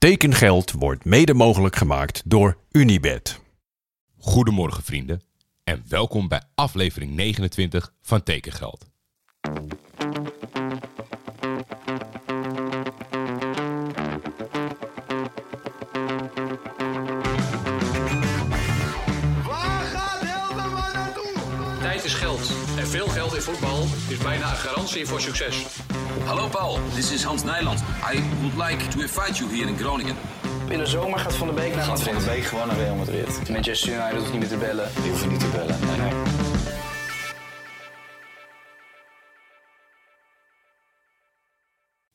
Tekengeld wordt mede mogelijk gemaakt door Unibed. Goedemorgen vrienden en welkom bij aflevering 29 van Tekengeld. Veel geld in voetbal is bijna een garantie voor succes. Hallo Paul, this is Hans Nijland. I would like to invite you here in Groningen. In de zomer gaat Van de Beek naar Gaat Van de Beek gewoon naar Real Madrid. Manchester United hoeft niet meer te bellen. Die hoeven niet te bellen. Nee, nee.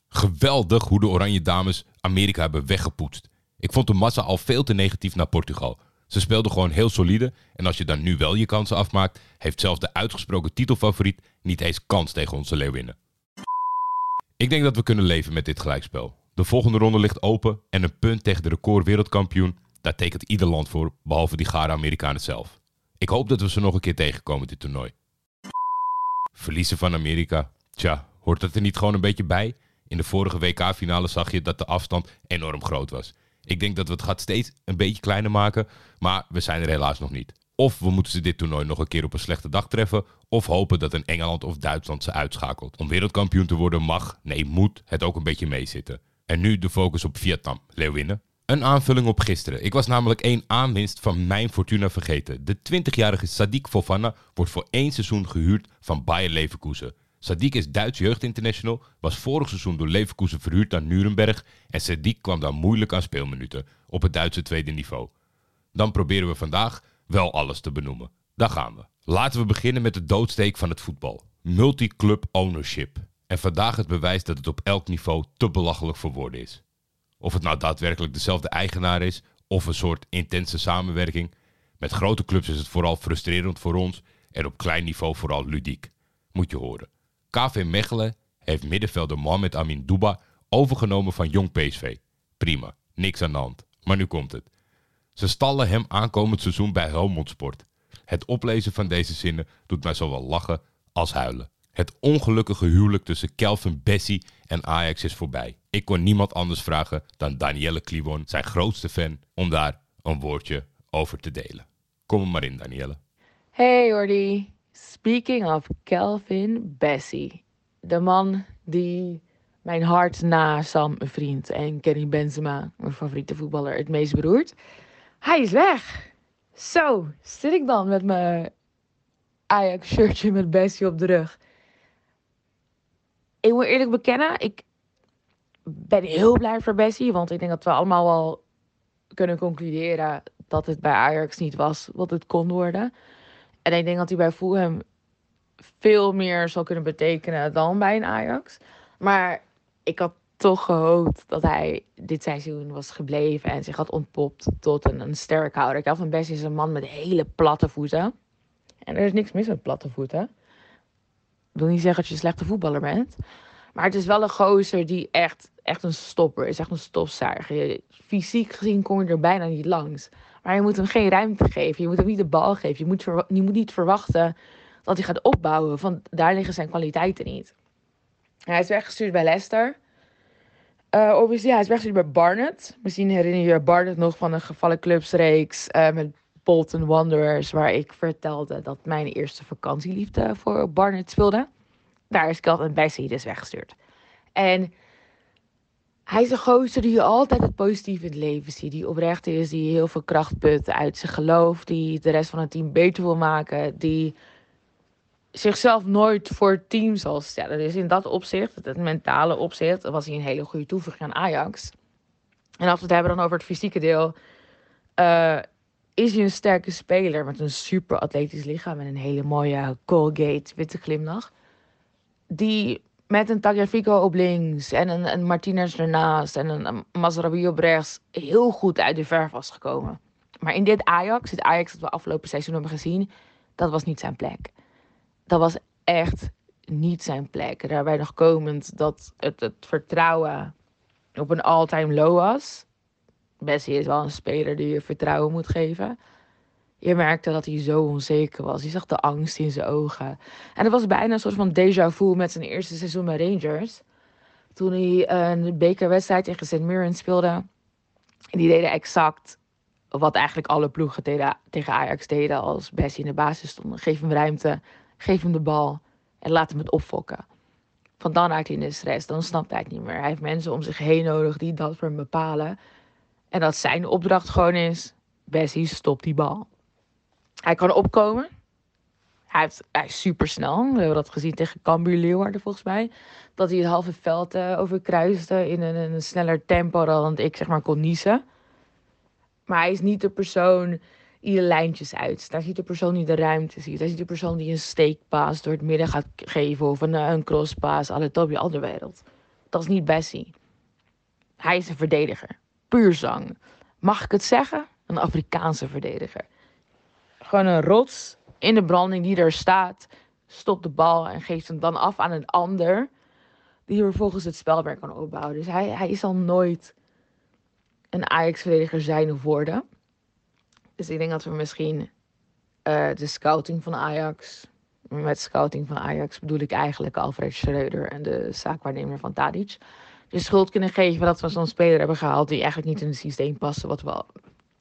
Geweldig hoe de Oranje Dames Amerika hebben weggepoetst. Ik vond de massa al veel te negatief naar Portugal. Ze speelden gewoon heel solide en als je dan nu wel je kansen afmaakt, heeft zelfs de uitgesproken titelfavoriet niet eens kans tegen onze Leeuwinnen. Ik denk dat we kunnen leven met dit gelijkspel. De volgende ronde ligt open en een punt tegen de record wereldkampioen, daar tekent ieder land voor, behalve die gare Amerikanen zelf. Ik hoop dat we ze nog een keer tegenkomen dit toernooi. Verliezen van Amerika. Tja, hoort dat er niet gewoon een beetje bij? In de vorige WK-finale zag je dat de afstand enorm groot was. Ik denk dat we het gaat steeds een beetje kleiner maken, maar we zijn er helaas nog niet. Of we moeten ze dit toernooi nog een keer op een slechte dag treffen, of hopen dat een Engeland of Duitsland ze uitschakelt. Om wereldkampioen te worden mag, nee moet, het ook een beetje meezitten. En nu de focus op Vietnam, Leeuwinnen. Een aanvulling op gisteren. Ik was namelijk één aanwinst van mijn Fortuna vergeten. De 20-jarige Sadiq Fofana wordt voor één seizoen gehuurd van Bayer Leverkusen. Sadiq is Duits jeugdinternational, was vorig seizoen door Leverkusen verhuurd naar Nuremberg en Sadiq kwam daar moeilijk aan speelminuten op het Duitse tweede niveau. Dan proberen we vandaag wel alles te benoemen. Daar gaan we. Laten we beginnen met de doodsteek van het voetbal. Multiclub ownership. En vandaag het bewijs dat het op elk niveau te belachelijk voor woorden is. Of het nou daadwerkelijk dezelfde eigenaar is of een soort intense samenwerking. Met grote clubs is het vooral frustrerend voor ons en op klein niveau vooral ludiek. Moet je horen. KV Mechelen heeft middenvelder Mohamed Amin Duba overgenomen van Jong PSV. Prima, niks aan de hand. Maar nu komt het. Ze stallen hem aankomend seizoen bij Helmond Sport. Het oplezen van deze zinnen doet mij zowel lachen als huilen. Het ongelukkige huwelijk tussen Kelvin Bessie en Ajax is voorbij. Ik kon niemand anders vragen dan Danielle Kliwon, zijn grootste fan, om daar een woordje over te delen. Kom er maar in, Danielle. Hey Jordi. Speaking of Kelvin Bessie. De man die mijn hart na Sam, mijn vriend, en Kenny Benzema, mijn favoriete voetballer, het meest beroert. Hij is weg. Zo, zit ik dan met mijn Ajax-shirtje met Bessie op de rug. Ik moet eerlijk bekennen, ik ben heel blij voor Bessie. Want ik denk dat we allemaal wel kunnen concluderen dat het bij Ajax niet was wat het kon worden. En ik denk dat hij bij Fulham veel meer zal kunnen betekenen dan bij een Ajax. Maar ik had toch gehoopt dat hij dit seizoen was gebleven en zich had ontpopt tot een, een sterkhouder. Kelvin Bessie is een man met hele platte voeten. En er is niks mis met platte voeten. Ik wil niet zeggen dat je een slechte voetballer bent. Maar het is wel een gozer die echt, echt een stopper is. Echt een stofzuiger. Fysiek gezien kom je er bijna niet langs. Maar je moet hem geen ruimte geven. Je moet hem niet de bal geven. Je moet, moet niet verwachten dat hij gaat opbouwen. Want daar liggen zijn kwaliteiten niet. Hij is weggestuurd bij Leicester. Eh obviously, hij is weggestuurd bij Barnet. Misschien herinner je je Barnet nog van een gevallen clubsreeks eh, met Bolton Wanderers. Waar ik vertelde dat mijn eerste vakantieliefde voor Barnet speelde. Daar is Kelvin Bessie dus weggestuurd. En hij is een gozer die je altijd het positieve in het leven ziet. Die oprecht is, die heel veel kracht put uit zijn geloof. Die de rest van het team beter wil maken. Die zichzelf nooit voor het team zal stellen. Dus in dat opzicht, het mentale opzicht, was hij een hele goede toevoeging aan Ajax. En als we het hebben dan over het fysieke deel, eh, is hij een sterke speler met een super atletisch lichaam en een hele mooie Colgate witte glimlach. Die met een Tagliafico op links en een, een Martinez ernaast en een, een op rechts heel goed uit de verf was gekomen. Maar in dit Ajax, dit Ajax dat we afgelopen seizoen hebben gezien, dat was niet zijn plek. Dat was echt niet zijn plek. Daarbij nog komend dat het, het vertrouwen op een all-time low was. Bessie is wel een speler die je vertrouwen moet geven. Je merkte dat hij zo onzeker was. Je zag de angst in zijn ogen. En het was bijna een soort van déjà vu met zijn eerste seizoen bij Rangers. Toen hij een bekerwedstrijd tegen St. Mirren speelde. En die deden exact wat eigenlijk alle ploegen tegen, Ajax deden als Bessie in de basis stonden. Geef hem ruimte, geef hem de bal en laat hem het opfokken. Van dan hij in de stress, dan snapt hij het niet meer. Hij heeft mensen om zich heen nodig die dat voor hem bepalen. En dat zijn opdracht gewoon is, Bessie, stop die bal. Hij kan opkomen. Hij, heeft, hij is super snel. We hebben dat gezien tegen Cambuur Leeuwarden volgens mij. Dat hij het halve veld eh, overkruiste in een, een sneller tempo dan ik zeg maar kon niezen. Maar hij is niet de persoon die de lijntjes uit. Is niet de persoon die de ruimte ziet. Is niet de persoon die een steekpaas door het midden gaat geven. Of een, eh, een crosspaas alle andere wereld. Dat is niet Bessie. Hij is een verdediger. Puur zang. Mag ik het zeggen? Een Afrikaanse verdediger. Gewoon een rots in de branding die er staat. Stopt de bal en geeft hem dan af aan een ander. Die vervolgens het spel weer kan opbouwen. Dus hij, hij is al nooit een Ajax-verdediger zijn of worden. Dus ik denk dat we misschien eh, de scouting van Ajax. Met scouting van Ajax bedoel ik eigenlijk Alfred Schreuder en de zaakwaarnemer van Tadic. De schuld kunnen geven dat we zo'n speler hebben gehaald die eigenlijk niet in het systeem passen wat we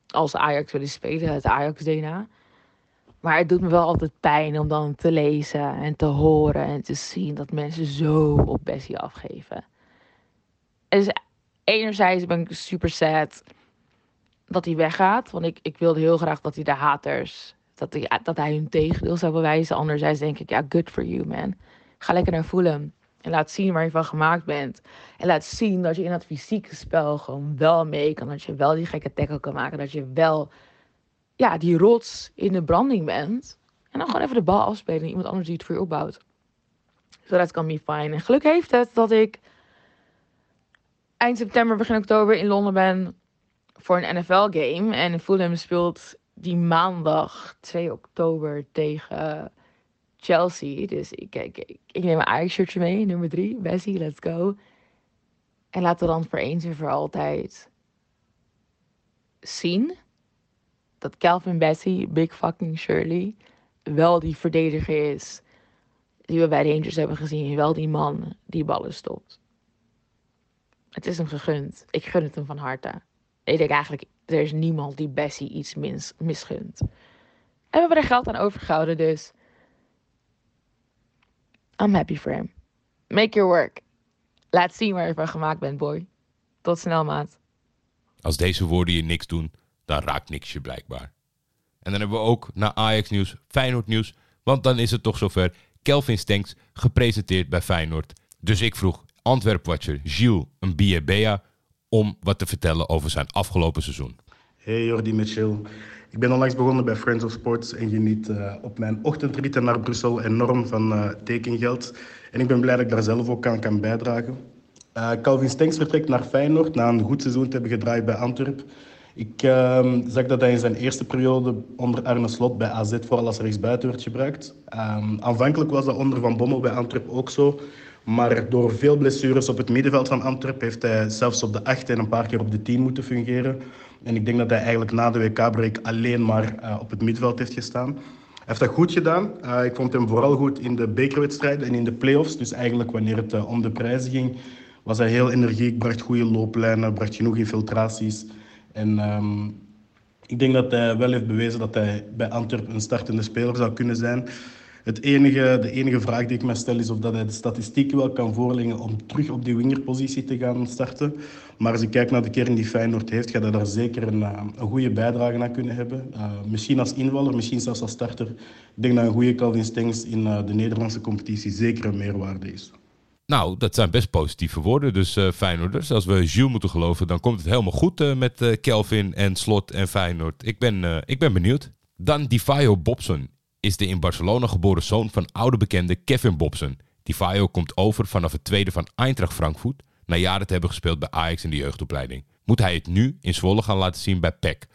als Ajax willen spelen, het Ajax-DNA. Maar het doet me wel altijd pijn om dan te lezen en te horen en te zien dat mensen zo op Bessie afgeven. Dus enerzijds ben ik super sad dat hij weggaat. Want ik, ik wilde heel graag dat hij de haters, dat hij, dat hij hun tegendeel zou bewijzen. Anderzijds denk ik, ja, good for you man. Ga lekker naar voelen. En laat zien waar je van gemaakt bent. En laat zien dat je in dat fysieke spel gewoon wel mee kan. Dat je wel die gekke tackle kan maken. Dat je wel ja, die rots in de branding bent. En dan gewoon even de bal afspelen en iemand anders die het voor je opbouwt. So that kan be fine. En geluk heeft het dat ik eind september, begin oktober in Londen ben voor een NFL-game. En Fulham speelt die maandag 2 oktober tegen Chelsea. Dus ik, ik, ik, ik neem mijn Ajax-shirtje mee, nummer 3. Bessie, let's go. En laten we dan voor eens en voor altijd zien dat Calvin Bessie, Big fucking Shirley, wel die verdediger is die we bij de Rangers hebben gezien. Wel die man die ballen stopt. Het is hem gegund. Ik gun het hem van harte. Ik denk eigenlijk, er is niemand die Bessie iets mis, misgunt. En we hebben er geld aan overgehouden, dus... I'm happy for him. Make your work. Laat zien waar je van gemaakt bent, boy. Tot snel, maat. Als deze woorden je niks doen, dan raakt niks je blijkbaar. En dan hebben we ook na Ajax nieuws, Feyenoord nieuws. Want dan is het toch zover. Kelvin Stenks gepresenteerd bij Feyenoord. Dus ik vroeg Antwerp-watcher Gilles Mbia om wat te vertellen over zijn afgelopen seizoen. Hey Jordi Mitchell. Ik ben onlangs begonnen bij Friends of Sports en geniet uh, op mijn ochtendritten naar Brussel enorm van uh, tekengeld. En ik ben blij dat ik daar zelf ook aan kan bijdragen. Uh, Calvin Stenks vertrekt naar Feyenoord na een goed seizoen te hebben gedraaid bij Antwerp. Ik uh, zag dat hij in zijn eerste periode onder Arne Slot bij AZ vooral als rechtsbuiten werd gebruikt. Um, aanvankelijk was dat onder Van Bommel bij Antwerp ook zo. Maar door veel blessures op het middenveld van Antwerp heeft hij zelfs op de 8 en een paar keer op de 10 moeten fungeren. En ik denk dat hij eigenlijk na de WK-break alleen maar uh, op het middenveld heeft gestaan. Hij heeft dat goed gedaan. Uh, ik vond hem vooral goed in de bekerwedstrijden en in de play-offs. Dus eigenlijk wanneer het uh, om de prijzen ging, was hij heel energiek, bracht goede looplijnen, bracht genoeg infiltraties. En um, ik denk dat hij wel heeft bewezen dat hij bij Antwerp een startende speler zou kunnen zijn. Het enige, de enige vraag die ik me stel is of dat hij de statistieken wel kan voorleggen om terug op die wingerpositie te gaan starten. Maar als ik kijk naar de kern die Feyenoord heeft, gaat hij daar zeker een, een goede bijdrage aan kunnen hebben. Uh, misschien als invaller, misschien zelfs als starter. Ik denk dat een goede Calvin Stengs in uh, de Nederlandse competitie zeker een meerwaarde is. Nou, dat zijn best positieve woorden. Dus uh, Feyenoorders, als we Jules moeten geloven, dan komt het helemaal goed uh, met uh, Kelvin en Slot en Feyenoord. Ik ben, ik ben benieuwd. Dan Difayo Bobson is de in Barcelona geboren zoon van oude bekende Kevin Bobson. Difayo komt over vanaf het tweede van Eintracht Frankfurt, na jaren te hebben gespeeld bij Ajax in de jeugdopleiding. Moet hij het nu in Zwolle gaan laten zien bij PEC.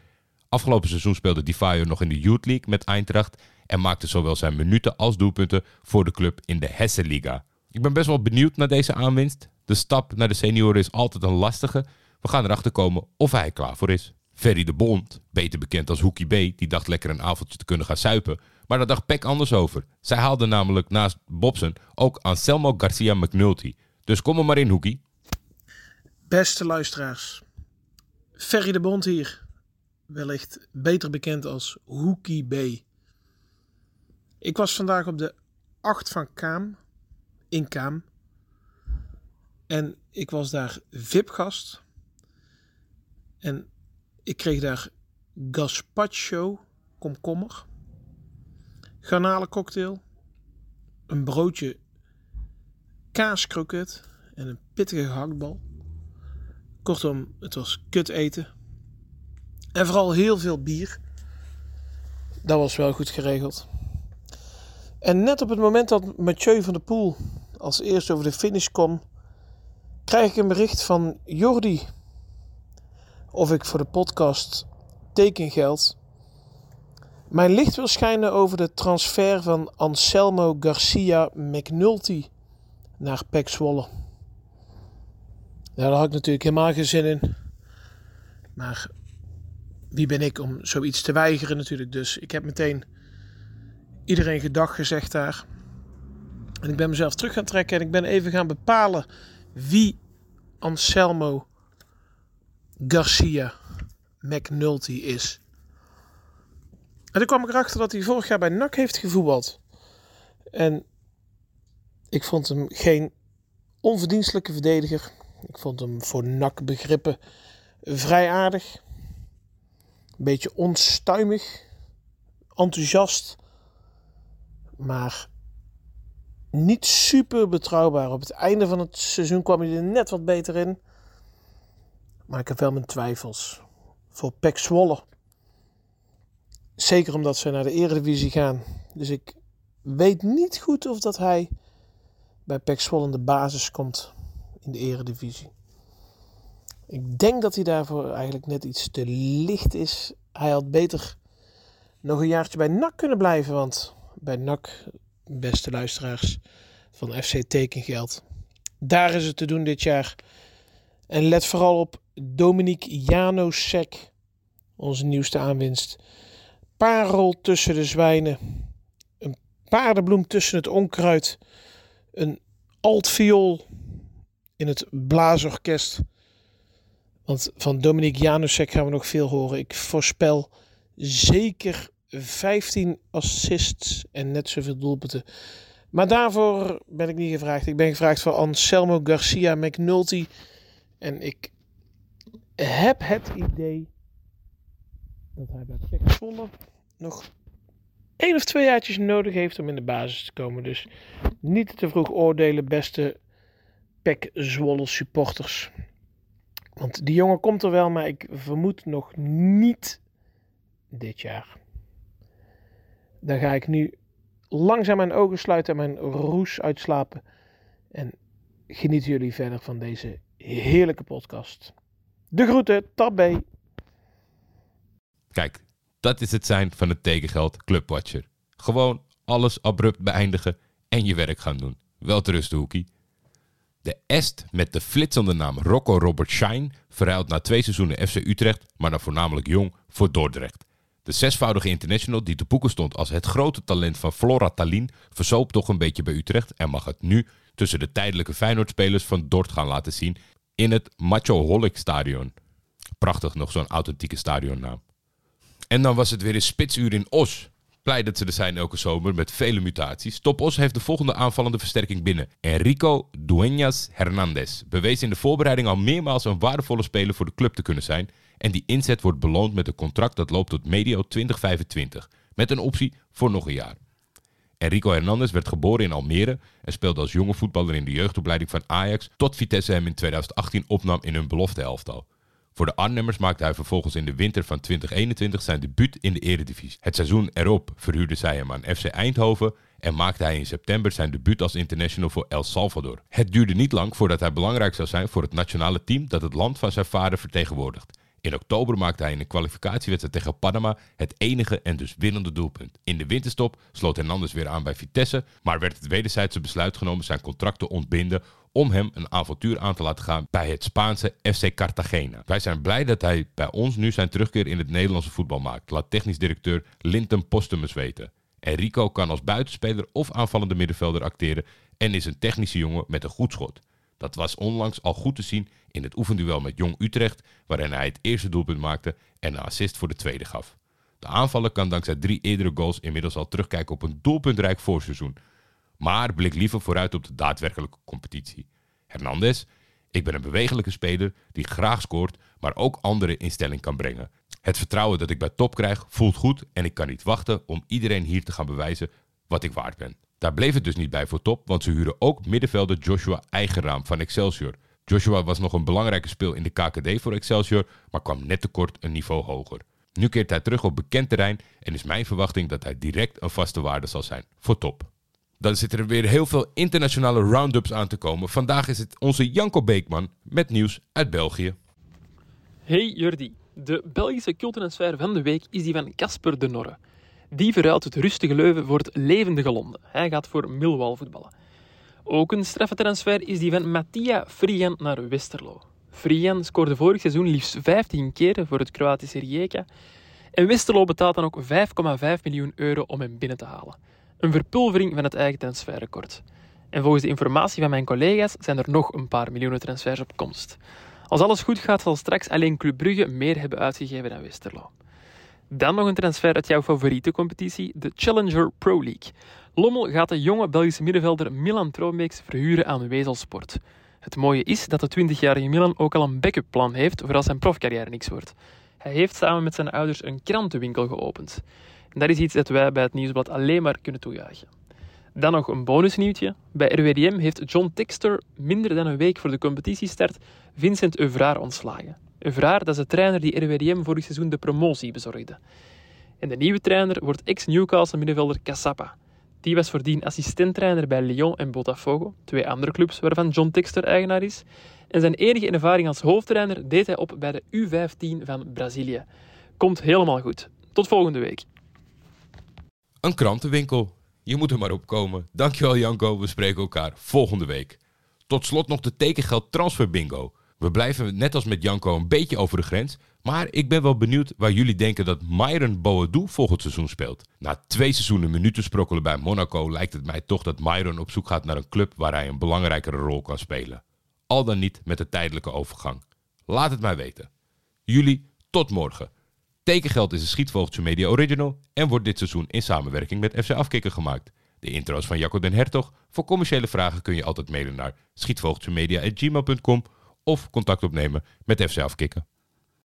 Afgelopen seizoen speelde Difayo nog in de Youth League met Eintracht en maakte zowel zijn minuten als doelpunten voor de club in de Hesse-liga. Ik ben best wel benieuwd naar deze aanwinst. De stap naar de senioren is altijd een lastige. We gaan erachter komen of hij klaar voor is. Ferry de Bond, beter bekend als Hoekie B, die dacht lekker een avondje te kunnen gaan suipen. Maar daar dacht Peck anders over. Zij haalde namelijk naast Bobson ook Anselmo Garcia McNulty. Dus kom er maar in, Hoekie. Beste luisteraars. Ferry de Bond hier. Wellicht beter bekend als Hoekie B. Ik was vandaag op de 8 van Kaam. In Kaam. En ik was daar VIP-gast. En ik kreeg daar gazpacho komkommer. Garnalencocktail. Een broodje kaaskroket. En een pittige gehaktbal. Kortom, het was kut eten. En vooral heel veel bier. Dat was wel goed geregeld. En net op het moment dat Mathieu van der Poel als eerste over de finish kwam, krijg ik een bericht van Jordi. Of ik voor de podcast tekengeld mijn licht wil schijnen over de transfer van Anselmo Garcia McNulty naar Pek Zwolle. daar had ik natuurlijk helemaal geen zin in. Maar wie ben ik om zoiets te weigeren natuurlijk. Dus ik heb meteen iedereen gedag gezegd daar. En ik ben mezelf terug gaan trekken en ik ben even gaan bepalen wie Anselmo Garcia McNulty is. En toen kwam ik erachter dat hij vorig jaar bij NAC heeft gevoetbald. En ik vond hem geen onverdienstelijke verdediger. Ik vond hem voor NAC begrippen vrij aardig. Een beetje onstuimig. Enthousiast. Maar niet super betrouwbaar. Op het einde van het seizoen kwam hij er net wat beter in. Maar ik heb wel mijn twijfels. Voor Pek Zwolle. Zeker omdat ze naar de Eredivisie gaan. Dus ik weet niet goed of dat hij bij Pek Zwolle in de basis komt in de Eredivisie. Ik denk dat hij daarvoor eigenlijk net iets te licht is. Hij had beter nog een jaartje bij NAC kunnen blijven. Want bij NAC, beste luisteraars van FC Tekengeld, daar is het te doen dit jaar. En let vooral op Dominique Janosek, onze nieuwste aanwinst. Parel tussen de zwijnen. Een paardenbloem tussen het onkruid. Een altviool in het blaasorkest. Want van Dominique Janusek gaan we nog veel horen. Ik voorspel zeker 15 assists en net zoveel doelpunten. Maar daarvoor ben ik niet gevraagd. Ik ben gevraagd voor Anselmo Garcia McNulty. En ik heb het idee dat hij bij Pek Zwolle nog één of twee jaartjes nodig heeft om in de basis te komen. Dus niet te vroeg oordelen, beste Pek Zwolle supporters. Want die jongen komt er wel, maar ik vermoed nog niet dit jaar. Dan ga ik nu langzaam mijn ogen sluiten en mijn roes uitslapen. En genieten jullie verder van deze heerlijke podcast. De groeten, tabé. Kijk, dat is het zijn van het tekengeld Clubwatcher. Gewoon alles abrupt beëindigen en je werk gaan doen. Wel te rusten, Hoekie. De Est met de flitsende naam Rocco Robert Shine verhuilt na twee seizoenen FC Utrecht, maar dan voornamelijk jong, voor Dordrecht. De zesvoudige international die te boeken stond als het grote talent van Flora Tallinn verzoop toch een beetje bij Utrecht en mag het nu tussen de tijdelijke Feyenoord-spelers van Dort gaan laten zien in het Macho Holic Stadion. Prachtig nog zo'n authentieke stadionnaam. En dan was het weer een spitsuur in Os. Blij dat ze er zijn elke zomer met vele mutaties. Top Os heeft de volgende aanvallende versterking binnen. Enrico Dueñas Hernandez bewees in de voorbereiding al meermaals een waardevolle speler voor de club te kunnen zijn. En die inzet wordt beloond met een contract dat loopt tot medio 2025. Met een optie voor nog een jaar. Enrico Hernandez werd geboren in Almere en speelde als jonge voetballer in de jeugdopleiding van Ajax tot Vitesse hem in 2018 opnam in hun belofteelftal. Voor de Arnhemmers maakte hij vervolgens in de winter van 2021 zijn debuut in de Eredivisie. Het seizoen erop verhuurde zij hem aan FC Eindhoven en maakte hij in september zijn debuut als international voor El Salvador. Het duurde niet lang voordat hij belangrijk zou zijn voor het nationale team dat het land van zijn vader vertegenwoordigt. In oktober maakte hij in een kwalificatiewedstrijd tegen Panama het enige en dus winnende doelpunt. In de winterstop sloot Hernandez weer aan bij Vitesse, maar werd het wederzijdse besluit genomen zijn contract te ontbinden om hem een avontuur aan te laten gaan bij het Spaanse FC Cartagena. Wij zijn blij dat hij bij ons nu zijn terugkeer in het Nederlandse voetbal maakt, laat technisch directeur Linton Postumus weten. Enrico kan als buitenspeler of aanvallende middenvelder acteren en is een technische jongen met een goed schot. Dat was onlangs al goed te zien in het oefenduel met Jong Utrecht, waarin hij het eerste doelpunt maakte en een assist voor de tweede gaf. De aanvaller kan dankzij drie eerdere goals inmiddels al terugkijken op een doelpuntrijk voorseizoen. Maar blik liever vooruit op de daadwerkelijke competitie. Hernandez, ik ben een bewegelijke speler die graag scoort, maar ook anderen in stelling kan brengen. Het vertrouwen dat ik bij top krijg voelt goed en ik kan niet wachten om iedereen hier te gaan bewijzen wat ik waard ben. Daar bleef het dus niet bij voor top, want ze huren ook middenvelder Joshua Eigenraam van Excelsior. Joshua was nog een belangrijke speel in de KKD voor Excelsior, maar kwam net tekort een niveau hoger. Nu keert hij terug op bekend terrein en is mijn verwachting dat hij direct een vaste waarde zal zijn voor top. Dan zitten er weer heel veel internationale roundups aan te komen. Vandaag is het onze Janko Beekman met nieuws uit België. Hey Jordi, de Belgische culttransfer van de week is die van Casper de Norre. Die verruilt het rustige Leuven voor het levendige Londen. Hij gaat voor Millwall voetballen. Ook een straffe transfer is die van Mattia Frijan naar Westerlo. Frijan scoorde vorig seizoen liefst 15 keren voor het Kroatische Rijeka. En Westerlo betaalt dan ook 5,5 miljoen euro om hem binnen te halen. Een verpulvering van het eigen transferrecord. En volgens de informatie van mijn collega's zijn er nog een paar miljoenen transfers op komst. Als alles goed gaat, zal straks alleen Club Brugge meer hebben uitgegeven dan Westerlo. Dan nog een transfer uit jouw favoriete competitie, de Challenger Pro League. Lommel gaat de jonge Belgische middenvelder Milan Troomeeks verhuren aan Wezelsport. Het mooie is dat de 20-jarige Milan ook al een backup plan heeft voor als zijn profcarrière niks wordt. Hij heeft samen met zijn ouders een krantenwinkel geopend. En dat is iets dat wij bij het Nieuwsblad alleen maar kunnen toejuichen. Dan nog een bonusnieuwtje. Bij RWDM heeft John Texter minder dan een week voor de competitiestart Vincent Euvraar ontslagen. Euvraar, dat is de trainer die RWDM vorig seizoen de promotie bezorgde. En de nieuwe trainer wordt ex-Newcastle middenvelder Cassapa. Die was voordien assistenttrainer bij Lyon en Botafogo, twee andere clubs waarvan John Texter eigenaar is. En zijn enige ervaring als hoofdtrainer deed hij op bij de U15 van Brazilië. Komt helemaal goed. Tot volgende week. Een krantenwinkel. Je moet er maar op komen. Dankjewel Janko, we spreken elkaar volgende week. Tot slot nog de tekengeld transfer bingo. We blijven net als met Janko een beetje over de grens. Maar ik ben wel benieuwd waar jullie denken dat Myron Boadou volgend seizoen speelt. Na twee seizoenen minuten sprokkelen bij Monaco lijkt het mij toch dat Myron op zoek gaat naar een club waar hij een belangrijkere rol kan spelen. Al dan niet met de tijdelijke overgang. Laat het mij weten. Jullie, tot morgen. Tekengeld is een Schietvogeltje Media Original en wordt dit seizoen in samenwerking met FC Afkikken gemaakt. De intro's van Jacco den Hertog. Voor commerciële vragen kun je altijd mailen naar schietvogeltjemedia.gmail.com of contact opnemen met FC Afkikken.